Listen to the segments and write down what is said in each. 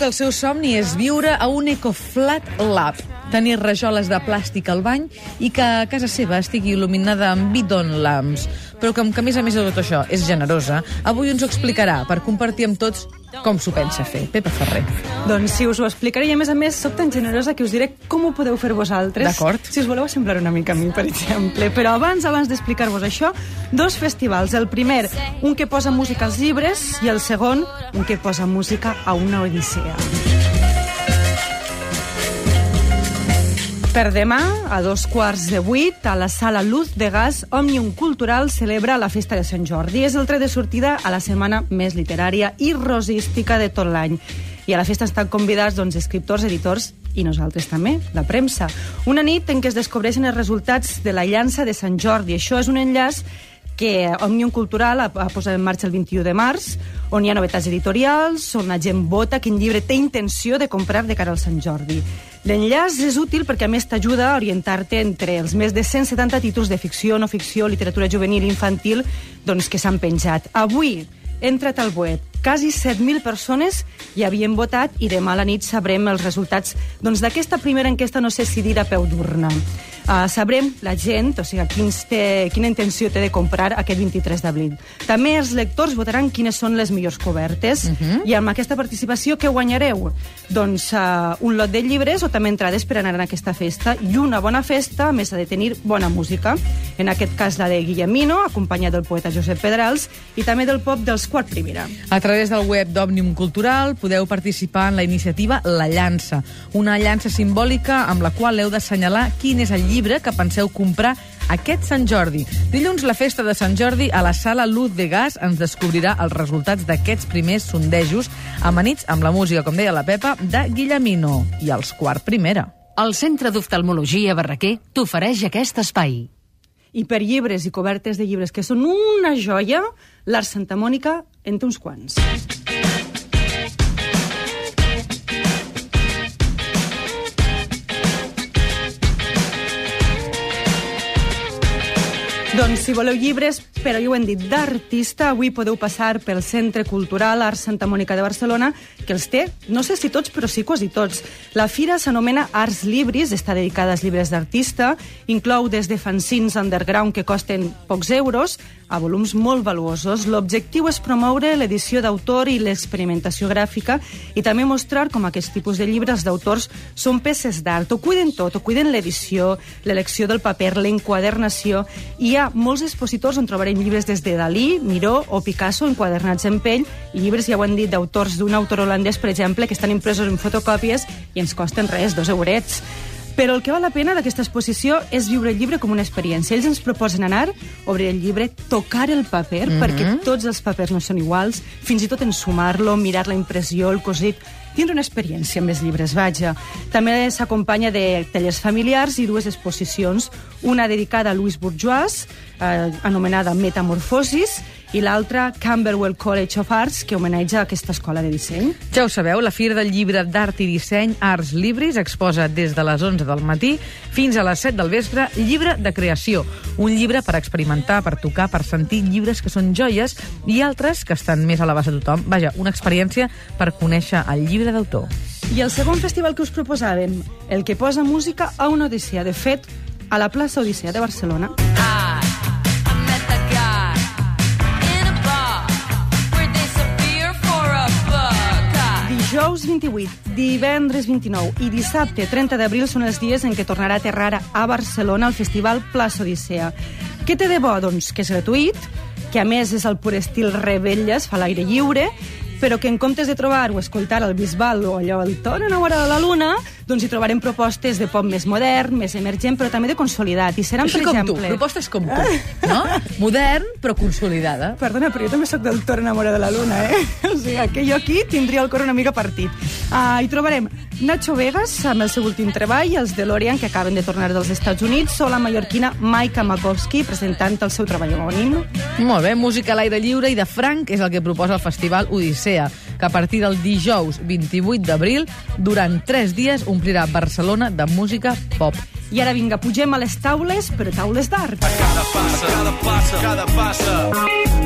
que el seu somni és viure a un EcoFlat Lab, tenir rajoles de plàstic al bany i que a casa seva estigui il·luminada amb bidon lamps. Però com que, a més a més de tot això, és generosa, avui ens ho explicarà per compartir amb tots com s'ho pensa fer. Pepa Ferrer. Doncs sí, us ho explicaré i a més a més sóc tan generosa que us diré com ho podeu fer vosaltres. D'acord. Si us voleu assemblar una mica a mi, per exemple. Però abans, abans d'explicar-vos això, dos festivals. El primer, un que posa música als llibres i el segon, un que posa música a una odissea. Per demà, a dos quarts de vuit, a la sala Luz de Gas, Òmnium Cultural celebra la festa de Sant Jordi. És el tret de sortida a la setmana més literària i rosística de tot l'any. I a la festa estan convidats doncs, escriptors, editors i nosaltres també, la premsa. Una nit en què es descobreixen els resultats de la llança de Sant Jordi. Això és un enllaç que Òmnium Cultural ha, ha posat en marxa el 21 de març, on hi ha novetats editorials, on la gent vota quin llibre té intenció de comprar de cara al Sant Jordi. L'enllaç és útil perquè a més t'ajuda a orientar-te entre els més de 170 títols de ficció, no ficció, literatura juvenil i infantil doncs, que s'han penjat. Avui, entra't al web. Quasi 7.000 persones hi havien votat i demà a la nit sabrem els resultats doncs, d'aquesta doncs, primera enquesta no sé si dir a peu d'urna. Uh, sabrem la gent, o sigui, quins té, quina intenció té de comprar aquest 23 d'abril. També els lectors votaran quines són les millors cobertes uh -huh. i amb aquesta participació què guanyareu? Doncs uh, un lot de llibres o també entrades per anar a aquesta festa i una bona festa, a més ha de tenir bona música. En aquest cas la de Guillemino, acompanyat del poeta Josep Pedrals i també del pop dels Quart Primera. A través del web d'Òmnium Cultural podeu participar en la iniciativa La Llança, una llança simbòlica amb la qual heu d'assenyalar quin és el llibre que penseu comprar aquest Sant Jordi. Dilluns, la festa de Sant Jordi, a la sala Luz de Gas ens descobrirà els resultats d'aquests primers sondejos amanits amb la música, com deia la Pepa, de Guillemino i els quart primera. El Centre d'Oftalmologia Barraquer t'ofereix aquest espai. I per llibres i cobertes de llibres que són una joia, l'Art Santa Mònica en té uns quants. Doncs si voleu llibres, però ja ho hem dit, d'artista, avui podeu passar pel Centre Cultural Art Santa Mònica de Barcelona, que els té, no sé si tots, però sí quasi tots. La fira s'anomena Arts Libris, està dedicada als llibres d'artista, inclou des de fanzines underground que costen pocs euros a volums molt valuosos. L'objectiu és promoure l'edició d'autor i l'experimentació gràfica i també mostrar com aquest tipus de llibres d'autors són peces d'art. Ho cuiden tot, ho cuiden l'edició, l'elecció del paper, l'enquadernació. Hi ha molts expositors on trobarem llibres des de Dalí, Miró o Picasso enquadernats en pell i llibres, ja ho han dit, d'autors d'un autor holandès, per exemple, que estan impresos en fotocòpies i ens costen res, dos eurets. Però el que val la pena d'aquesta exposició és viure el llibre com una experiència. Ells ens proposen anar, obrir el llibre, tocar el paper, mm -hmm. perquè tots els papers no són iguals, fins i tot ensumar-lo, mirar la impressió, el cosit tindre una experiència amb els llibres, vaja. També s'acompanya de tallers familiars i dues exposicions, una dedicada a Louis Bourgeois, eh, anomenada Metamorfosis, i l'altra Camberwell College of Arts, que homenatja aquesta escola de disseny. Ja ho sabeu, la Fira del Llibre d'Art i Disseny Arts Libris exposa des de les 11 del matí fins a les 7 del vespre Llibre de Creació, un llibre per experimentar, per tocar, per sentir llibres que són joies i altres que estan més a l'abast de tothom. Vaja, una experiència per conèixer el llibre d'autor. I el segon festival que us proposàvem, el que posa música a una odissea. De fet, a la plaça Odissea de Barcelona. Dijous 28, divendres 29 i dissabte 30 d'abril són els dies en què tornarà a aterrar a Barcelona el Festival Plaça Odissea. Què té de bo? Doncs que és gratuït, que a més és el pur estil rebelles, fa l'aire lliure, però que en comptes de trobar o escoltar el Bisbal o allò el Ton enamorada de la Luna, doncs hi trobarem propostes de pop més modern, més emergent, però també de consolidat. I seran, Així per com exemple... tu, propostes com tu, no? Modern, però consolidada. Perdona, però jo també sóc del Ton enamorada de la Luna, eh? O sigui, que jo aquí tindria el cor una mica partit. Uh, hi trobarem Nacho Vegas, amb el seu últim treball, els DeLorean, que acaben de tornar dels Estats Units, o la mallorquina Maika Makowski, presentant el seu treball homònim. Molt bé, música a l'aire lliure i de franc és el que proposa el Festival Odissea, que a partir del dijous 28 d'abril, durant tres dies, omplirà Barcelona de música pop. I ara vinga, pugem a les taules, però taules d'art. Cada passa, cada passa, cada passa,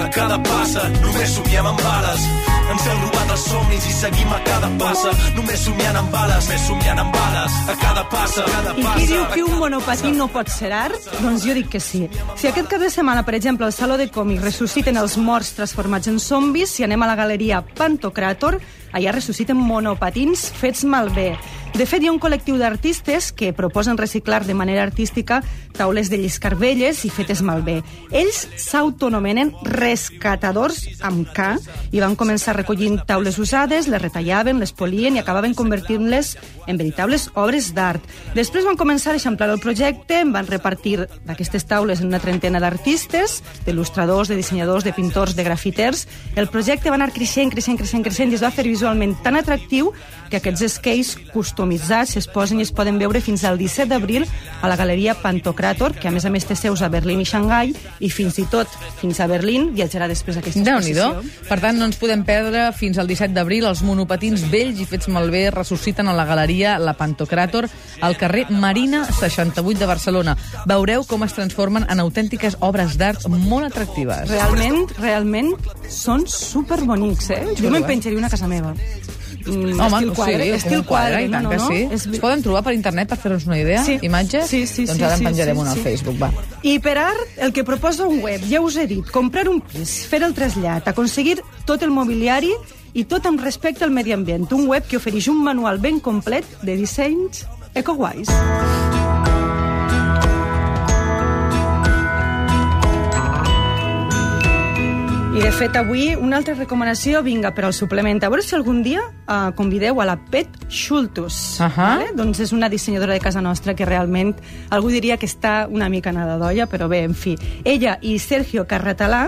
a cada passa. Només somiem amb bales. Ens hem robat els somnis i seguim a cada passa. Només somiant amb bales, més somiant amb bales. A cada passa, a cada I passa. qui diu que un monopatí no pot ser art? Doncs jo dic que sí. Si aquest cap de setmana, per exemple, al Saló de Còmics ressusciten els morts transformats en zombis, si anem a la galeria Pantocrator, allà ressusciten monopatins fets malbé. De fet, hi ha un col·lectiu d'artistes que proposen reciclar de manera artística taules de lliscar velles i fetes malbé. Ells s'autonomenen rescatadors amb K i van començar recollint taules usades, les retallaven, les polien i acabaven convertint-les en veritables obres d'art. Després van començar a eixamplar el projecte, en van repartir d'aquestes taules en una trentena d'artistes, d'il·lustradors, de dissenyadors, de pintors, de grafiters. El projecte va anar creixent, creixent, creixent, creixent i es va fer visualment tan atractiu que aquests skates customitzats es posen i es poden veure fins al 17 d'abril a la galeria Pantocrator, que a més a més té seus a Berlín i Xangai, i fins i tot fins a Berlín viatjarà després aquesta déu nhi exposició. Per tant, no ens podem perdre fins al 17 d'abril els monopatins vells i fets malbé ressusciten a la galeria La Pantocràtor al carrer Marina 68 de Barcelona. Veureu com es transformen en autèntiques obres d'art molt atractives. Realment, realment, són superbonics, eh? Jo me'n penjaria una a casa meva. Mm, Home, estil quadre, sí, estil quadre, i no, tant no, que no? sí. És... Es poden trobar per internet per fer-nos una idea? Sí. Imatges? Sí, sí, doncs sí, ara en sí, penjarem sí, una al sí. Facebook, va. I per art, el que proposa un web, ja us he dit, comprar un pis, fer el trasllat, aconseguir tot el mobiliari i tot amb respecte al medi ambient. Un web que ofereix un manual ben complet de dissenys ecoguais. I, de fet, avui una altra recomanació, vinga, per al suplement. A veure si algun dia uh, convideu a la Pet Schultus. Ahà. vale? Doncs és una dissenyadora de casa nostra que realment algú diria que està una mica nada d'olla, però bé, en fi. Ella i Sergio Carratalà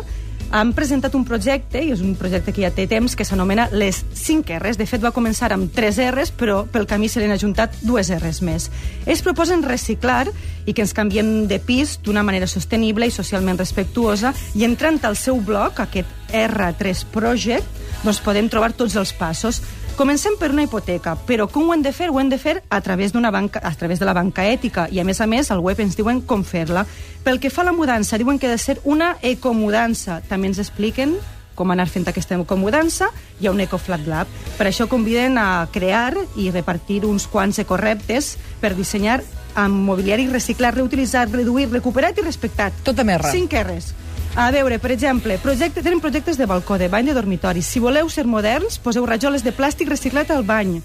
han presentat un projecte, i és un projecte que ja té temps, que s'anomena Les 5 R's. De fet, va començar amb 3 R's, però pel camí se li han ajuntat dues R's més. Ells proposen reciclar i que ens canviem de pis d'una manera sostenible i socialment respectuosa, i entrant al seu blog, aquest R3 Project, doncs podem trobar tots els passos. Comencem per una hipoteca, però com ho hem de fer? Ho hem de fer a través banca, a través de la banca ètica, i a més a més al web ens diuen com fer-la. Pel que fa a la mudança, diuen que ha de ser una ecomudança. També ens expliquen com anar fent aquesta ecomudança, hi ha un EcoFlat Lab. Per això conviden a crear i repartir uns quants ecorreptes per dissenyar amb mobiliari reciclat, reutilitzat, reduït, recuperat i respectat. Tot amb R. Cinc R's. A veure, per exemple, projecte, tenen projectes de balcó, de bany, de dormitori. Si voleu ser moderns, poseu rajoles de plàstic reciclat al bany.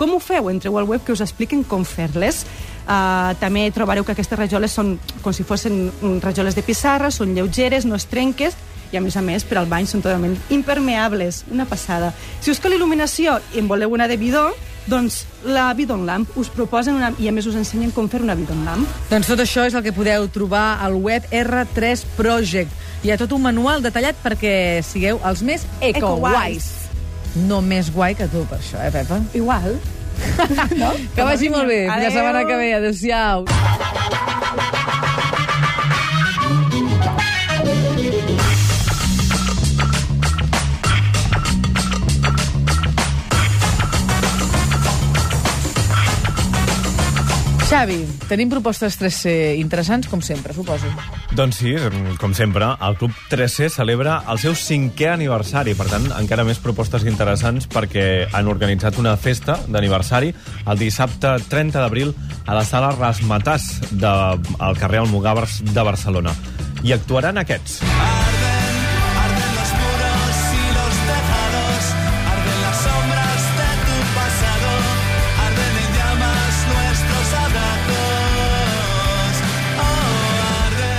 Com ho feu? Entreu al web que us expliquen com fer-les. Uh, també trobareu que aquestes rajoles són com si fossin mm, rajoles de pissarra, són lleugeres, no es trenques, i a més a més per al bany són totalment impermeables. Una passada. Si us cal il·luminació i en voleu una de bidó, doncs la Bidon Lamp us proposen una, i a més us ensenyen com fer una Bidon Lamp. Doncs tot això és el que podeu trobar al web R3 Project. Hi ha tot un manual detallat perquè sigueu els més eco-guais. No més guai que tu, per això, eh, Pepa? Igual. no? Que vagi molt bé. Fins la setmana que ve. Adéu-siau. Xavi, tenim propostes 3C interessants, com sempre, suposo. Doncs sí, com sempre, el Club 3C celebra el seu cinquè aniversari. Per tant, encara més propostes interessants perquè han organitzat una festa d'aniversari el dissabte 30 d'abril a la sala Rasmatàs del de, carrer Almogàvers de Barcelona. I actuaran aquests. Arden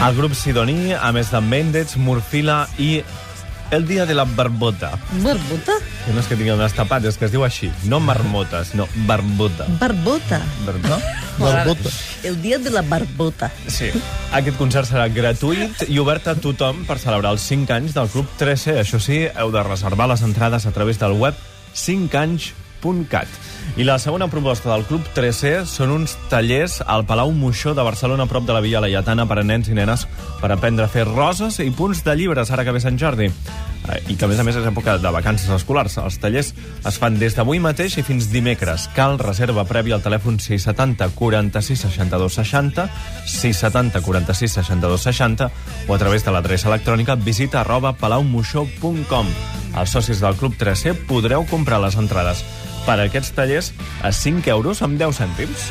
El grup Sidoní, a més de Mendez, Murcila i El Dia de la Barbota. Barbota? Que no és que tinguin un estapat, és que es diu així. No marmota, sinó barbota. Barbota. No? Barbota. El dia de la barbota. Sí. Aquest concert serà gratuït i obert a tothom per celebrar els 5 anys del Club 13. Això sí, heu de reservar les entrades a través del web 5anys.cat. I la segona proposta del Club 3C són uns tallers al Palau Moixó de Barcelona, a prop de la Via Laietana, per a nens i nenes per aprendre a fer roses i punts de llibres, ara que ve Sant Jordi. Eh, I que, a més a més, és època de vacances escolars. Els tallers es fan des d'avui mateix i fins dimecres. Cal reserva prèvia al telèfon 670 46 62 60, 670 46 62 60 o a través de l'adreça electrònica visita arroba palaumuixó.com. Els socis del Club 3C podreu comprar les entrades per a aquests tallers a 5 euros amb 10 cèntims.